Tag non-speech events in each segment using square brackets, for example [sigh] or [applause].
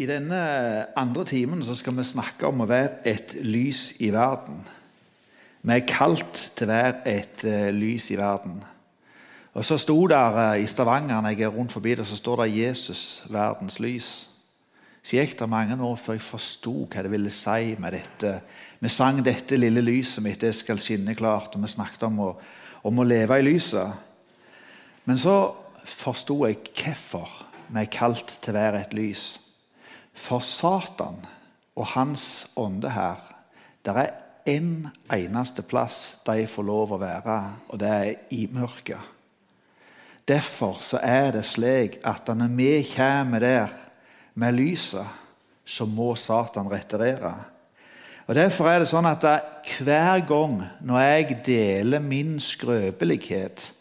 I denne andre timen så skal vi snakke om å være et lys i verden. Vi er kalt til å være et uh, lys i verden. Og Så sto der uh, i Stavanger når jeg er rundt forbi det, så står det 'Jesus, verdens lys'. Så gikk det mange år før jeg forsto hva det ville si med dette. Vi sang 'Dette lille lyset mitt, det skal skinne klart', og vi snakket om å, om å leve i lyset. Men så forsto jeg hvorfor vi er kalt til å være et lys. For Satan og hans ånde her Det er én eneste plass de får lov å være, og det er i mørket. Derfor så er det slik at når vi kommer der med lyset, så må Satan retirere. Og Derfor er det sånn at hver gang når jeg deler min skrøpelighet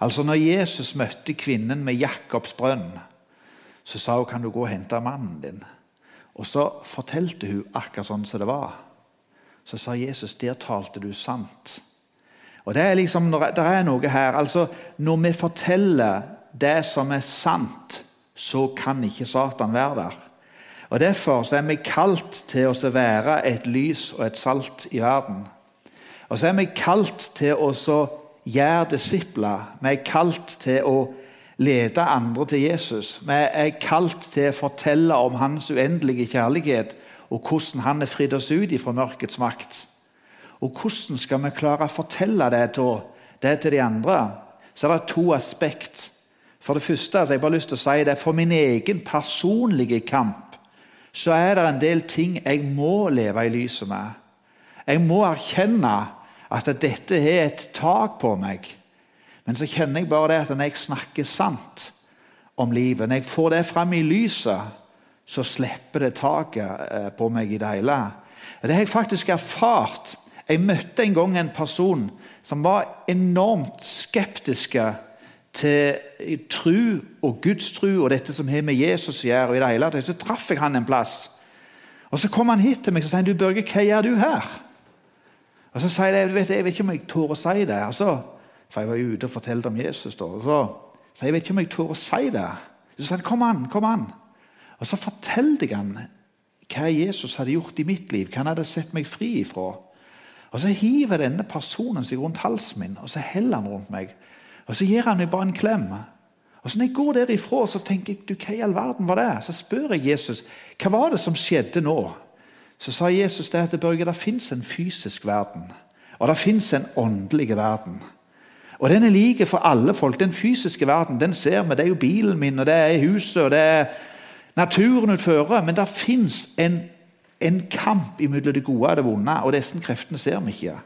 Altså Når Jesus møtte kvinnen med Jakobs brønn, så sa hun kan du gå og hente mannen din. Og Så fortalte hun akkurat sånn som det var. Så sa Jesus der talte du sant. Og Det er liksom, det er noe her. altså Når vi forteller det som er sant, så kan ikke Satan være der. Og Derfor er vi kalt til å være et lys og et salt i verden. Og så er vi kalt til å gjøre disipler. Vi er kalt til å lede andre til Jesus. Vi er kalt til å fortelle om hans uendelige kjærlighet og hvordan han er fridd oss ut fra mørkets makt. Og hvordan skal vi klare å fortelle det til, det til de andre? Så er det to aspekt. For det første, har jeg bare lyst til å si det, for min egen personlige kamp så er det en del ting jeg må leve i lyset med. Jeg må erkjenne at dette har et tak på meg. Men så kjenner jeg bare det at når jeg snakker sant om livet, når jeg får det fram i lyset, så slipper det taket eh, på meg i det hele. Det har jeg faktisk erfart. Jeg møtte en gang en person som var enormt skeptisk til tru og gudstru og dette som har med Jesus å gjøre. og i det hele Så traff jeg han en plass. Og Så kom han hit til meg og sa du Børge, hva gjør du her? Og Så sier jeg jeg vet ikke om jeg tør å si det. Altså, for jeg var ute og fortalte om Jesus. Da. Så, så jeg vet ikke om jeg tør å si det. Så sa han kom an, kom an. Og så fortalte jeg han hva Jesus hadde gjort i mitt liv, hva han hadde sett meg fri ifra. Og Så hiver denne personen seg rundt halsen min og så heller han rundt meg. Og Så gir han meg bare en klem. Og så Når jeg går derifra, så tenker jeg du, hva i all verden var det? Så spør jeg Jesus hva var det som skjedde nå. Så sa Jesus det at Børge, det fins en fysisk verden, og det fins en åndelig verden. Og Den er like for alle folk. Den fysiske verden den ser vi. Det er jo bilen min, og det er huset, og det er naturen utfører. Men det fins en, en, kamp mellom det gode og det vonde, og disse kreftene ser vi ikke.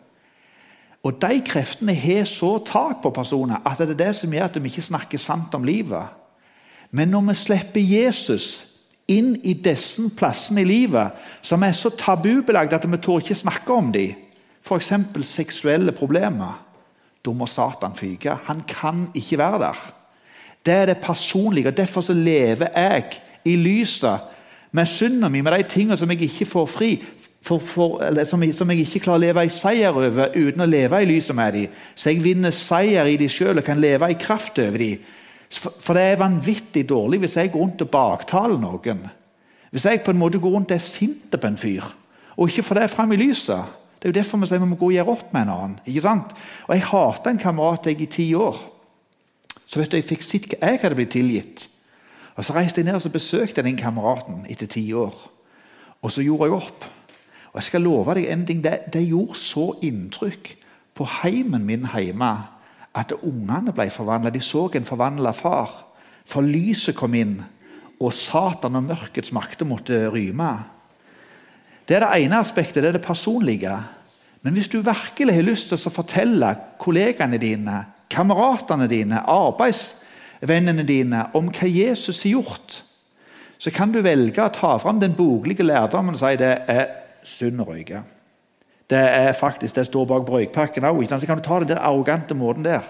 Og De kreftene har så tak på personer at det er det som gjør at vi ikke snakker sant om livet. Men når vi slipper Jesus inn i disse plassene i livet som er så tabubelagt at vi tør ikke snakke om dem, f.eks. seksuelle problemer da må Satan fyke. Han kan ikke være der. Det er det personlige. og Derfor så lever jeg i lyset med synda mi, med de tingene som jeg ikke får fri. For, for, som, som, jeg, ikke klarer å leve i seier over uten å leve i lyset med dem. Så jeg vinner seier i dem sjøl og kan leve i kraft over dem. For, for det er vanvittig dårlig hvis jeg går rundt og baktaler noen. Hvis jeg på en måte går rundt og er sint på en fyr, og ikke får det fram i lyset. Det er jo derfor vi sier vi må gå og gjøre opp med en annen. ikke sant? Og Jeg hata en kamerat jeg i ti år. Så vet du, Jeg fikk sett hva jeg hadde blitt tilgitt. Og Så reiste jeg ned og besøkte den kameraten etter ti år. Og så gjorde jeg opp. Og jeg skal love deg en ting, det, det gjorde så inntrykk på heimen min hjemme at ungene ble forvandla. De så en forvandla far. For lyset kom inn, og Satan og mørkets makter måtte ryme. Det er det ene aspektet, det er det personlige. Men hvis du virkelig har lyst til å fortelle kollegaene dine, kameratene dine, arbeidsvennene dine om hva Jesus har gjort, så kan du velge å ta fram den boklige lærdommen og si det er synd å røyke. Det er faktisk, det står bak brøykpakken òg. Så kan du ta den der arrogante måten der.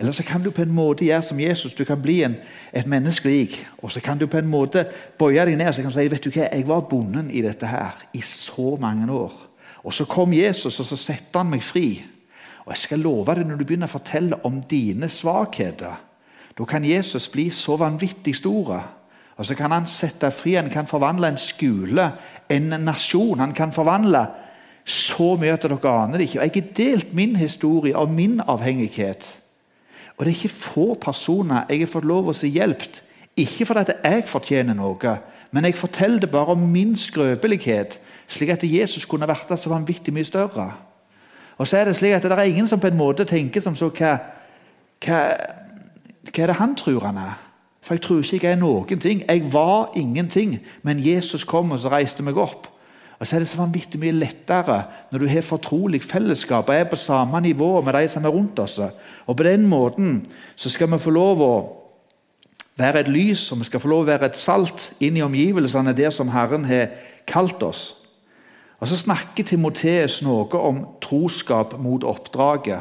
Eller så kan du på en måte gjøre som Jesus. Du kan bli en, et menneske lik. Og så kan du på en måte bøye deg ned og si vet du hva, jeg var bonden i dette her i så mange år. Og så kom Jesus, og så setter han meg fri. Og jeg skal love deg, når du begynner å fortelle om dine svakheter, da kan Jesus bli så vanvittig stor. Og så kan han sette fri, han kan forvandle en skole, en nasjon. Han kan forvandle så mye at dere aner det ikke. Og Jeg har delt min historie og min avhengighet. Og det er ikke få personer jeg har fått lov å si hjulpet. Ikke fordi jeg fortjener noe, men jeg forteller det bare om min skrøpelighet, slik at Jesus kunne vært så vanvittig mye større. Og så er Det slik at det er ingen som på en måte tenker som så hva, hva, hva er det han tror han er? For jeg tror ikke jeg er noen ting. Jeg var ingenting, men Jesus kom og så reiste meg opp. Og så er det så vanvittig mye lettere når du har fortrolig fellesskap og er på samme nivå med de som er rundt oss. Og På den måten så skal vi få lov å være et lys og vi skal få lov å være et salt inn i omgivelsene der som Herren har kalt oss. Og Så snakker Timoteus noe om troskap mot oppdraget.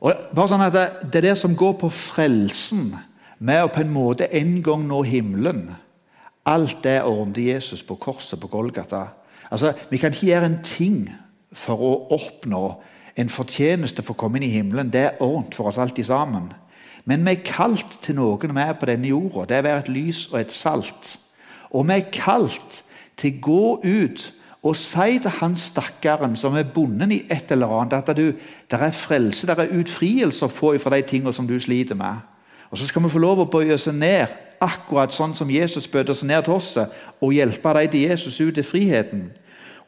Og bare sånn at det, det er det som går på frelsen, med å på en måte en gang nå himmelen. Alt det ordnet Jesus på korset på Golgata. Altså, Vi kan ikke gjøre en ting for å oppnå en fortjeneste for å komme inn i himmelen. Det er ordent for oss alltid sammen. Men vi er kalt til noe er på denne jorda. Det er å være et lys og et salt. Og vi er kalt til å gå ut og si til han stakkaren som er bonden i et eller annet, at du, det er frelse, det er utfrielse å få fra de tingene som du sliter med. Og Så skal vi få lov å bøye oss ned, akkurat sånn som Jesus bød oss ned til oss, og hjelpe dem til Jesus ut til friheten.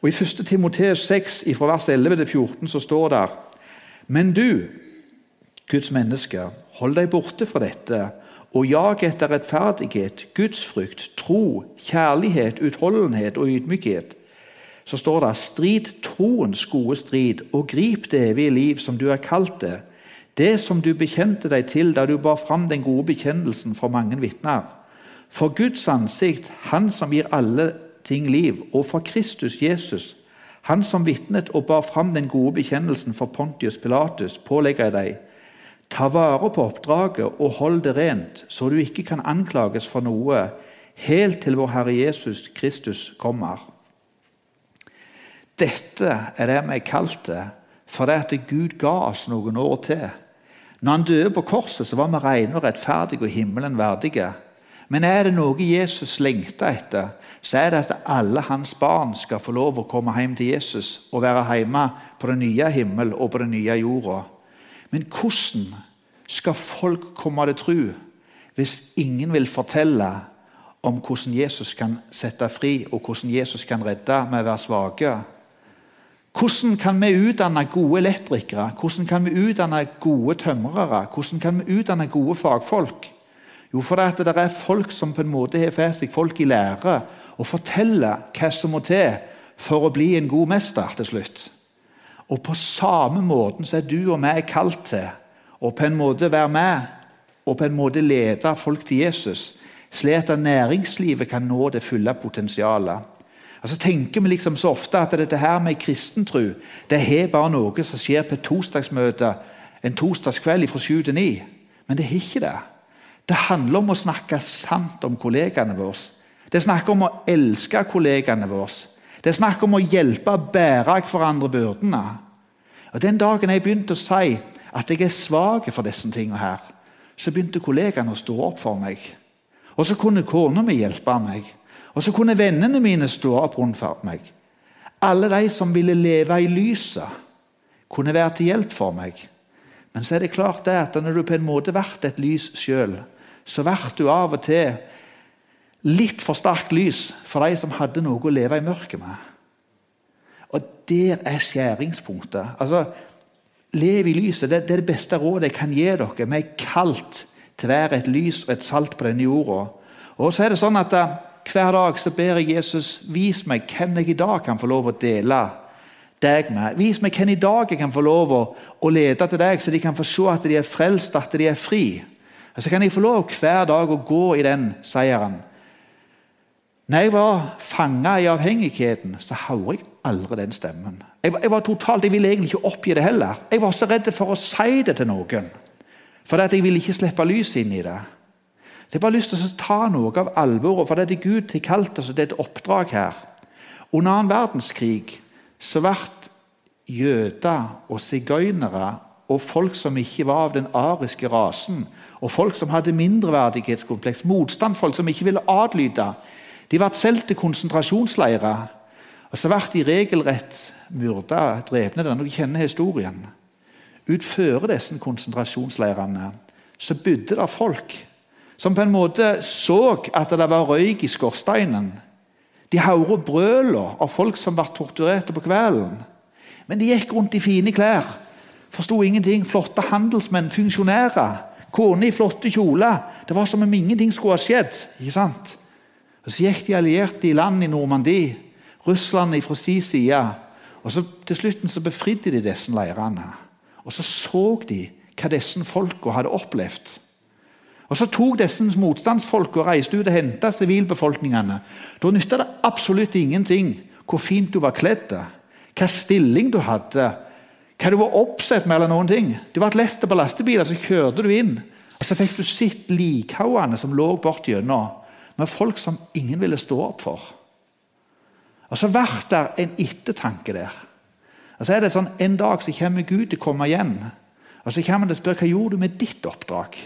Og I 1. Timoteus 6, fra vers 11 til 14, så står det Men du, Guds menneske, hold deg borte fra dette, og jag etter rettferdighet, gudsfrykt, tro, kjærlighet, utholdenhet og ydmykhet så står det strid troens gode strid, og grip det evige liv som du er kalt det, det som du bekjente deg til da du bar fram den gode bekjennelsen for mange vitner. For Guds ansikt, Han som gir alle ting liv, og for Kristus Jesus, Han som vitnet og bar fram den gode bekjennelsen for Pontius Pilatus, pålegger jeg deg. Ta vare på oppdraget og hold det rent, så du ikke kan anklages for noe, helt til vår Herre Jesus Kristus kommer. Dette er det vi er kalt til fordi at Gud ga oss noen år til. Når han døde på korset, så var vi rene og rettferdige og himmelen verdige. Men er det noe Jesus lengter etter, så er det at alle hans barn skal få lov å komme hjem til Jesus og være hjemme på den nye himmel og på den nye jorda. Men hvordan skal folk komme til tro hvis ingen vil fortelle om hvordan Jesus kan sette fri, og hvordan Jesus kan redde med å være svake? Hvordan kan vi utdanne gode elektrikere? Hvordan kan vi utdanne gode tømrere? Hvordan kan vi utdanne gode fagfolk? Jo, for det er folk som på en måte har for seg folk i lære og forteller hva som må til for å bli en god mester til slutt. Og På samme måten så er du og meg kalt til å på en måte være med og på en måte lede folk til Jesus, slik at næringslivet kan nå det fulle potensialet. Altså tenker vi liksom så ofte at dette her med kristentro det er bare noe som skjer på et torsdagsmøte en torsdagskveld fra sju til ni. Men det er ikke det. Det handler om å snakke sant om kollegaene våre. Det snakker om å elske kollegaene våre. Det snakker om å hjelpe å bære hverandre byrdene. Og Den dagen jeg begynte å si at jeg er svak for disse tingene, her, så begynte kollegaene å stå opp for meg. Og så kunne kona mi hjelpe meg. Og så kunne vennene mine stå opp rundt meg. Alle de som ville leve i lyset, kunne være til hjelp for meg. Men så er det klart det at når du på en måte ble et lys sjøl, så ble du av og til litt for sterkt lys for de som hadde noe å leve i mørket med. Og der er skjæringspunktet. Altså, Lev i lyset. Det, er det beste rådet jeg kan gi dere. Vi er kalt til å være et lys og et salt på denne jorda. Og så er det sånn at hver dag så ber jeg Jesus vis meg hvem jeg i dag kan få lov å dele deg med. Vis meg hvem i dag jeg kan få lov å, å lede til deg, så de kan få se at de er frelst, at de er fri. Og Så kan jeg få lov hver dag å gå i den seieren. Når jeg var fanga i avhengigheten, så hørte jeg aldri den stemmen. Jeg, jeg, var totalt, jeg ville egentlig ikke oppgi det heller. Jeg var så redd for å si det til noen. For jeg ville ikke slippe lys inn i det. Jeg bare lyst til å ta noe av alvoret, for det er Gud har kalt oss, det er et oppdrag her. Under annen verdenskrig så ble jøder og sigøynere og folk som ikke var av den ariske rasen, og folk som hadde mindreverdighetskompleks, motstandsfolk som ikke ville adlyde. De ble solgt til konsentrasjonsleirer. Og så ble de regelrett myrda, drepne. Dere kjenner historien. Utfører disse konsentrasjonsleirene så bodde det folk som på en måte så at det var røyk i skorsteinen. De hørte brølene av folk som ble torturerte på kvelden. Men de gikk rundt i fine klær, forsto ingenting. Flotte handelsmenn, funksjonærer, kone i flotte kjoler. Det var som om ingenting skulle ha skjedd. ikke sant? Og Så gikk de allierte i land i Normandie, Russland fra sin side. Og så Til slutten så befridde de disse leirene. Og så så de hva disse folka hadde opplevd. Og Så tok disse motstandsfolka og reiste ut og henta sivilbefolkningene. Da nytta det absolutt ingenting hvor fint du var kledd, hva stilling du hadde, hva du var oppsett med. eller noen ting. Du ble lest på lastebiler, så kjørte du inn. Og Så fikk du sett likhaugene som lå bortigjennom, med folk som ingen ville stå opp for. Og Så ble det en ettertanke der. Og så er det sånn, En dag så kommer Gud til å komme igjen. Og Så kommer han og spør hva gjorde du med ditt oppdrag.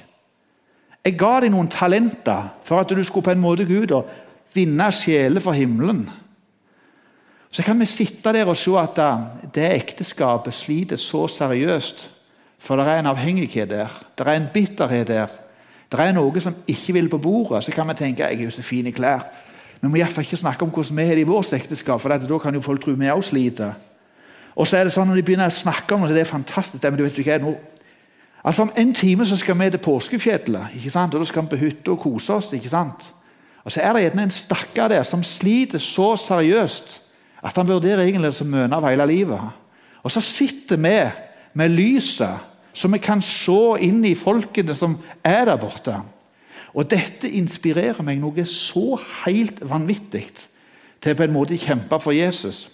Jeg ga deg noen talenter for at du skulle på en måte Gud og vinne sjeler for himmelen. Så kan vi sitte der og se at det ekteskapet sliter så seriøst. For det er en avhengighet der. Det er en bitterhet der. Det er noe som ikke vil på bordet. Så kan vi tenke jeg er jo så fin i klær. Vi må iallfall ikke snakke om hvordan vi har det i vårt ekteskap, for da kan jo folk tro vi også sliter. Og så er det sånn Når de begynner å snakke om det, det er fantastisk. men du vet ikke, nå, altså Om en time så skal vi til påskefjellet. ikke sant? og Da skal vi på hytta og kose oss. ikke sant? Og Så er det gjerne en stakkar der som sliter så seriøst at han vurderer egentlig det som av hele livet. Og så sitter vi med lyset, så vi kan se inn i folkene som er der borte. Og Dette inspirerer meg noe så helt vanvittig til på en måte kjempe for Jesus.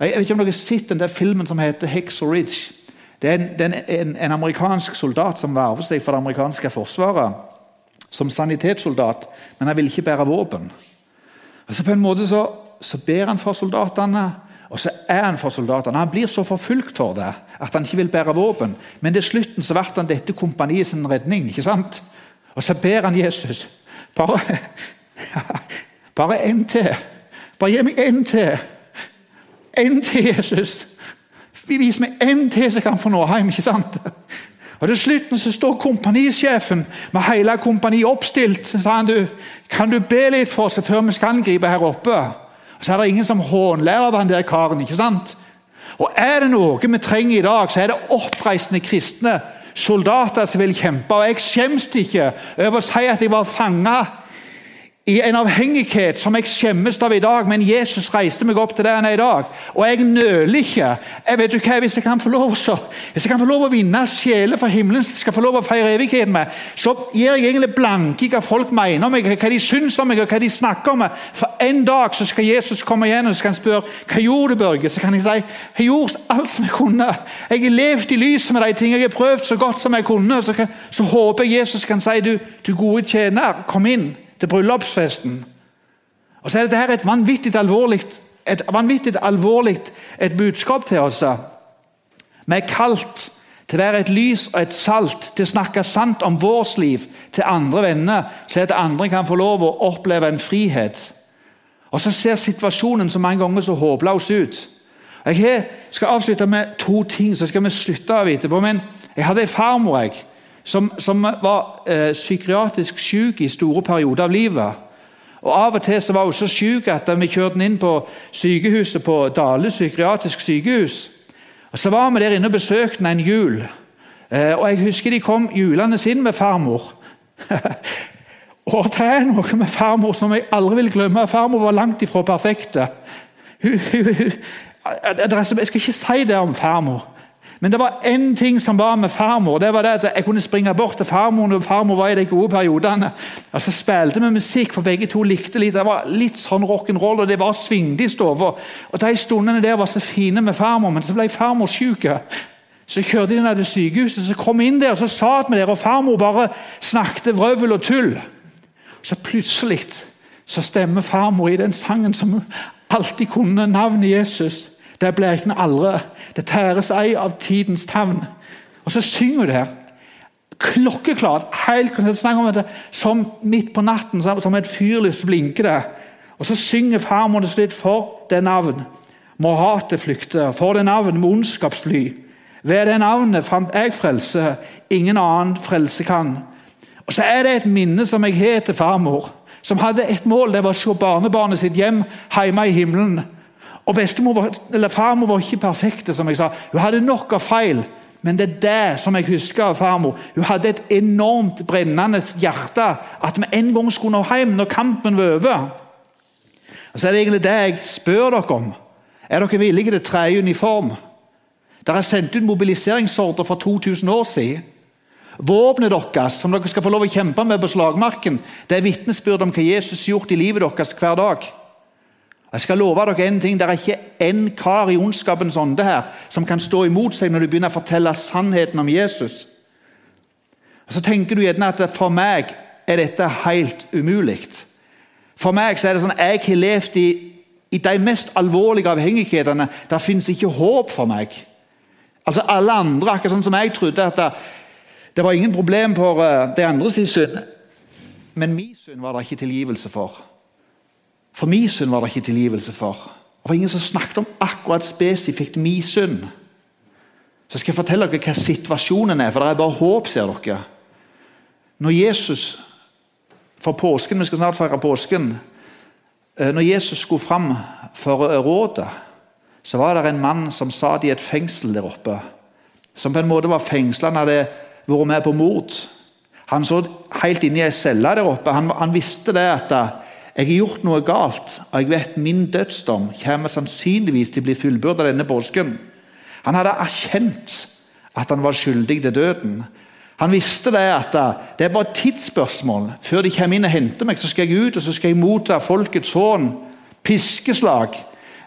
Jeg vet ikke om dere har sett den der filmen som heter Hexer Ridge. Det er, en, det er en, en, amerikansk soldat som verver seg for det amerikanske forsvaret som sanitetssoldat, men han vil ikke bære våpen. Altså på en måte så så ber han for soldatene, og så er han for soldatene. Han blir så forfulgt for det at han ikke vil bære våpen. Men til slutten så ble han dette kompaniets redning. ikke sant? Og så ber han Jesus bare, [laughs] bare en til. Bare gi meg en til. En til, Jesus. Vis meg en til som kan få nå hjem. ikke sant? Og Til slutten så står kompanisjefen med hele kompaniet oppstilt. Så sa han du, kan du be litt for oss før vi skal angripe her oppe. Så er det ingen som hånlærer av han der karen. ikke sant? Og Er det noe vi trenger i dag, så er det oppreisende kristne soldater som vil kjempe. Og Jeg skjemmes ikke over å si at jeg var fanga i en avhengighet som jeg skjemmes av i dag, men Jesus reiste meg opp til der han er i dag. Og jeg nøler ikke. Jeg vet du hva, Hvis jeg kan få lov så, hvis jeg kan få lov å vinne sjeler for himmelen, så skal jeg få lov å feire evigheten med, så gir jeg egentlig blanke i hva folk mener om meg, hva de syns om meg og hva de snakker om meg. For en dag så skal Jesus komme igjen og så skal han spørre hva gjorde du, Børge? Så kan jeg si jeg gjort alt som jeg kunne. Jeg har levd i lyset med de tingene. Jeg har prøvd så godt som jeg kunne. Så, kan, så håper jeg Jesus kan si du, du gode tjener, kom inn til bryllupsfesten. Og så er dette et vanvittig alvorlig, et vanvittig alvorlig et budskap til oss. Vi er kalt til å være et lys og et salt, til å snakke sant om vårt liv til andre venner, så at andre kan få lov å oppleve en frihet. Og så ser situasjonen så mange ganger så håpløs ut. Jeg skal avslutte med to ting, så skal vi slutte av etterpå. Men jeg hadde en farmor jeg, som, som var eh, psykiatrisk syk i store perioder av livet. Og Av og til så var hun så syk at vi kjørte den inn på sykehuset på Dale psykiatrisk sykehus. Og Så var vi der inne og besøkte henne en jul. Eh, og Jeg husker de kom julende inn med farmor. [laughs] og det er noe med farmor som jeg aldri vil glemme. Farmor var langt ifra perfekte. [laughs] jeg skal ikke si det om farmor. Men det var én ting som var med farmor. det var det at Jeg kunne springe bort til farmor når farmor var i de gode periodene. Og Så spilte vi musikk, for begge to likte litt. Det var litt sånn rock'n'roll, og det var svingte i stua. Og de stundene der var så fine med farmor, men så ble farmor syk. Så kjørte de ned til sykehuset, så kom inn der, og så satt vi der, og farmor bare snakket vrøvl og tull. Så plutselig så stemmer farmor i den sangen som alltid kunne navnet Jesus. Det blekner aldri. Det tæres ei av tidens tavn. Og så synger hun det her. klokkeklart. helt snakk Som midt på natten, som et fyrlys blinker det. Og så synger farmor til slutt for det navn. Må hatet flykte. For det navn må ondskapsfly. Ved det navnet fant jeg frelse. Ingen annen frelse kan. Og Så er det et minne som jeg har til farmor, som hadde et mål. Det var å se barnebarnet sitt hjem hjemme i himmelen. Og bestemor eller Farmor var ikke perfekte, som jeg sa. Hun hadde nok av feil. Men det er det som jeg husker av farmor. Hun hadde et enormt brennende hjerte. At vi en gang skulle nå hjem når kampen var over. Og Så er det egentlig det jeg spør dere om. Er dere villige til å uniform? Dere er sendt ut mobiliseringsordre for 2000 år siden. Våpenet deres som dere skal få lov å kjempe med på slagmarken, det er vitnesbyrd om hva Jesus har gjort i livet deres hver dag. Jeg skal love dere en ting, Det er ikke en kar i ondskapens ånde her som kan stå imot seg når du begynner å fortelle sannheten om Jesus. Og Så tenker du gjerne at for meg er dette helt umulig. For meg så er det sånn jeg har levd i, i de mest alvorlige avhengighetene. Der fins ikke håp for meg. Altså Alle andre, akkurat sånn som jeg trodde at det, det var ingen problem for uh, de andres synd. Men min synd var det ikke tilgivelse for. For min synd var det ikke tilgivelse for. Det var ingen som snakket om akkurat spesifikt min synd. Så skal jeg fortelle dere hva situasjonen er, for det er bare håp, ser dere. Når Jesus for påsken, Vi skal snart feire påsken. Eh, når Jesus skulle fram for rådet, så var det en mann som satt i et fengsel der oppe. Som på en måte var fengsla. Han hadde vært med på mord. Han så helt inn i ei celle der oppe. Han, han visste det at jeg har gjort noe galt, og jeg vet min dødsdom kommer sannsynligvis til å bli fullbyrdet denne påsken. Han hadde erkjent at han var skyldig til døden. Han visste det at det er bare et tidsspørsmål. Før de kommer inn og henter meg, så skal jeg ut og så skal jeg motta folkets hån. Piskeslag.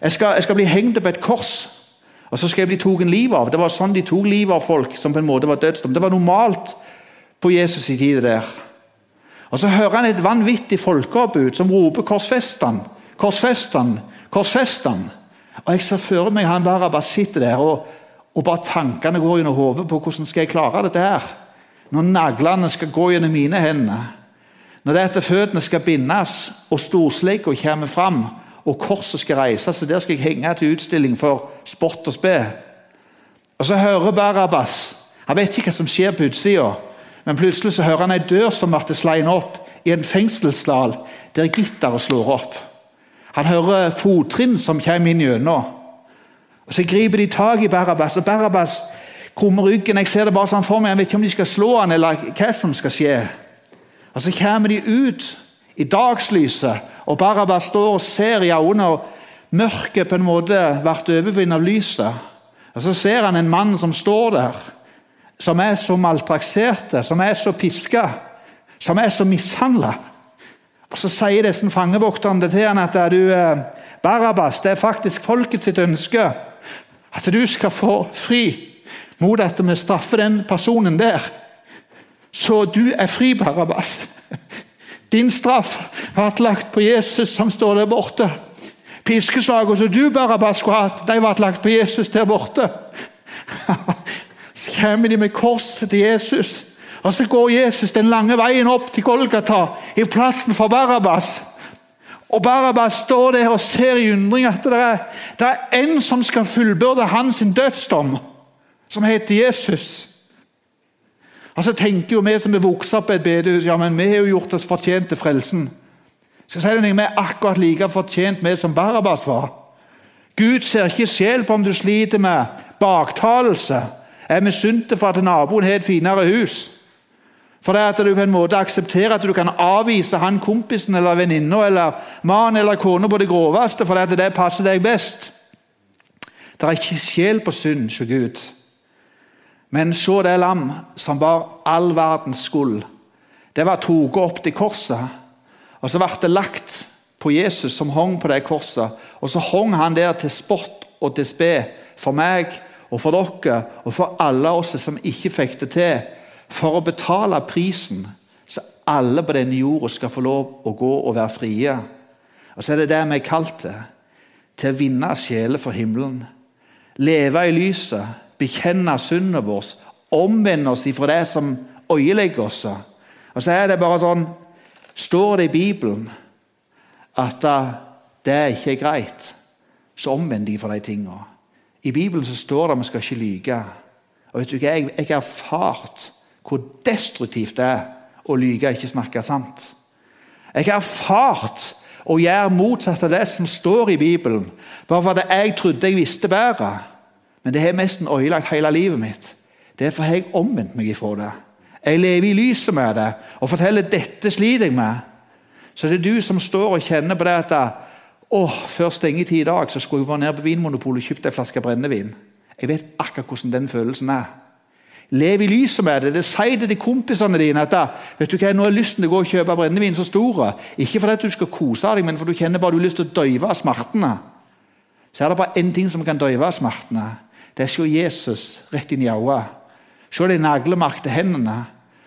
Jeg skal, jeg skal bli hengt på et kors, og så skal jeg bli tatt livet av. Det var sånn de tok livet av folk som på en måte var dødsdom. Det var normalt på Jesus' tid der. Og Så hører han et vanvittig folkeoppbud som roper 'Korsfest han! Korsfest han! Korsfest han!' Og Jeg ser for meg han bare, bare sitter der, og, og bare tankene går gjennom hodet på hvordan skal jeg klare dette her. Når naglene skal gå gjennom mine hender. Når det etter føttene skal bindes, og storslegga kommer fram, og korset skal reises, så der skal jeg henge til utstilling for spott og spe. Og så hører Barabas Han vet ikke hva som skjer på utsida. Men plutselig så hører han ei dør som blir slått opp i en fengselsdal der gitteret slår opp. Han hører fottrinn som kommer inn gjennom. Og Så griper de tak i Barabas, og Barabas krummer ryggen. Jeg ser det bare sånn for meg, jeg vet ikke om de skal slå han eller hva som skal skje. Og Så kommer de ut i dagslyset, og Barabas står og ser i øynene. og Mørket på en måte blir overvunnet av lyset. Og Så ser han en mann som står der som er så maltrakserte, som er så piska, som er så mishandla. Og Så sier disse fangevokterne til han at du, Barabbas, det er faktisk folket sitt ønske at du skal få fri mot at vi straffer den personen der. Så du er fri, Barabbas. [laughs] Din straff ble lagt på Jesus som står der borte. Piskeslagene som du, Barabbas, skulle hatt, de ble lagt på Jesus der borte. [laughs] Så kommer de med korset til Jesus. Og så går Jesus den lange veien opp til Golgata, i plassen for Barabas. Og Barabas står der og ser i undring at det er, det er en som skal fullbyrde hans dødsdom, som heter Jesus. Og så tenker jo Vi som er vokst opp i et bedehus, ja, men vi har jo gjort oss fortjent til frelsen. Så sier Vi er akkurat like fortjent med som Barabas var. Gud ser ikke sjel på om du sliter med baktalelse er misunnelig for at naboen har et finere hus. For det at du på en måte aksepterer at du kan avvise han kompisen eller venninna eller mannen eller kona på det groveste fordi at det passer deg best. Det er ikke sjel på synd hos Gud. Men se det lam som var all verdens skyld. Det var tatt opp til korset, og så ble det lagt på Jesus som hang på det korset. Og så hang han der til spott og til spe for meg og for dere og for alle oss som ikke fikk det til, for å betale prisen, så alle på denne jorda skal få lov å gå og være frie. Og så er det det vi er kalt til. Til å vinne sjeler for himmelen. Leve i lyset, bekjenne synden vår, omvende oss ifra det som øyelegger oss. Og så er det bare sånn Står det i Bibelen at det ikke er greit, så omvend de for de tingene. I Bibelen så står det at vi skal ikke lyge. Og vet du hva, Jeg har erfart hvor destruktivt det er å lyge og ikke snakke sant. Jeg har erfart å gjøre motsatt av det som står i Bibelen, bare fordi jeg trodde jeg visste bedre. Men det har nesten ødelagt hele livet mitt. Derfor har jeg omvendt meg ifra det. Jeg lever i lyset med det og forteller dette sliter jeg med. Så det er du som står og kjenner på det at å, før stengetid i dag så skulle jeg være nede på Vinmonopolet og kjøpt en flaske brennevin. Jeg vet akkurat hvordan den følelsen er. Lev i lyset med det. det Si det til kompisene dine at vet du hva, nå har lysten til å gå og kjøpe brennevin så stor.' Ikke fordi du skal kose deg, men fordi du kjenner bare du har lyst til å døyve smertene. Så er det bare én ting som kan døyve smertene. Det er å se Jesus rett inn i øynene. Se de naglemarkte hendene.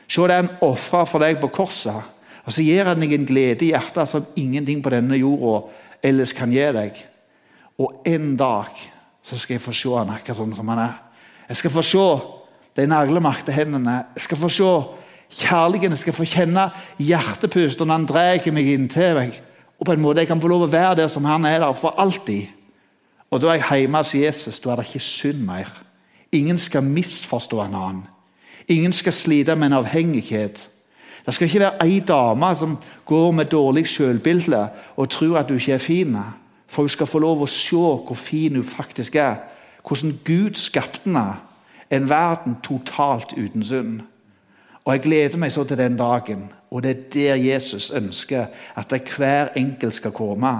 Se det han ofra for deg på korset. Og så gir han deg en glede i hjertet som ingenting på denne jorda ellers kan gi deg. Og en dag så skal jeg få se han akkurat sånn som han er. Jeg skal få se de naglemakte hendene. Jeg skal få se kjærligheten. Jeg skal få kjenne hjertepust når han drar meg inntil meg. Og på en måte jeg kan få lov å være der som han er der for alltid. Og da er jeg hjemme hos Jesus. Da er det ikke synd mer. Ingen skal misforstå en annen. Ingen skal slite med en avhengighet. Det skal ikke være ei dame som går med dårlig selvbilde og tror at du ikke er fin. For hun skal få lov å se hvor fin hun faktisk er. Hvordan Gud skapte henne. En verden totalt uten synd. Og Jeg gleder meg så til den dagen, og det er der Jesus ønsker at hver enkelt skal komme.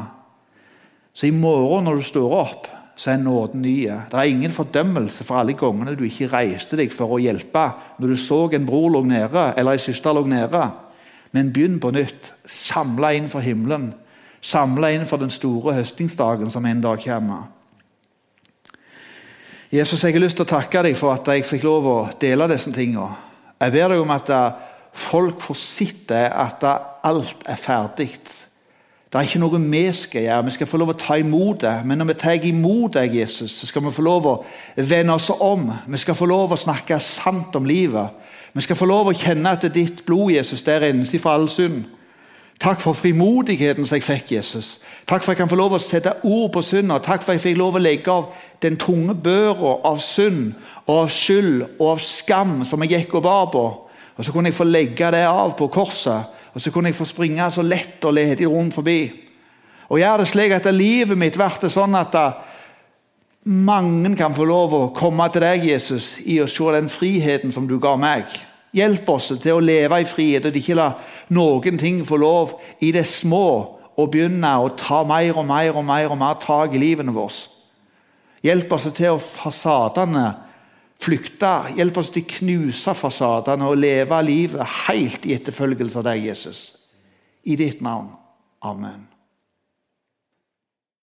Så i morgen når du står opp, så er nåden ny. Det er ingen fordømmelse for alle gangene du ikke reiste deg for å hjelpe når du så en bror lå nede, eller en søster lå nede. Men begynn på nytt. Samle inn for himmelen. Samle inn for den store høstingsdagen som en dag kommer. Jesus, jeg har lyst til å takke deg for at jeg fikk lov å dele disse tingene. Jeg ber deg om at folk får sitte at alt er ferdig det er ikke noe vi skal gjøre. Vi skal få lov å ta imot det. Men når vi tar imot deg, Jesus, så skal vi få lov å vende oss om. Vi skal få lov å snakke sant om livet. Vi skal få lov å kjenne at det er ditt blod Jesus, det renser fra all synd. Takk for frimodigheten som jeg fikk, Jesus. Takk for at jeg kan få lov å sette ord på synda. Takk for at jeg fikk lov å legge av den tunge børa av synd og av skyld og av skam som jeg gikk og bar på. Og så kunne jeg få legge det av på korset og så kunne jeg få springe så lett og ledig rundt forbi. Og gjør det slik at livet mitt blir sånn at mange kan få lov å komme til deg, Jesus, i å se den friheten som du ga meg. Hjelp oss til å leve i frihet og ikke la noen ting få lov i det små å begynne å ta mer og mer og mer og mer tak i livene våre. Hjelp oss til å fasadene flykte. Hjelp oss til å knuse fasadene og leve livet helt i etterfølgelse av deg, Jesus. I ditt navn. Amen.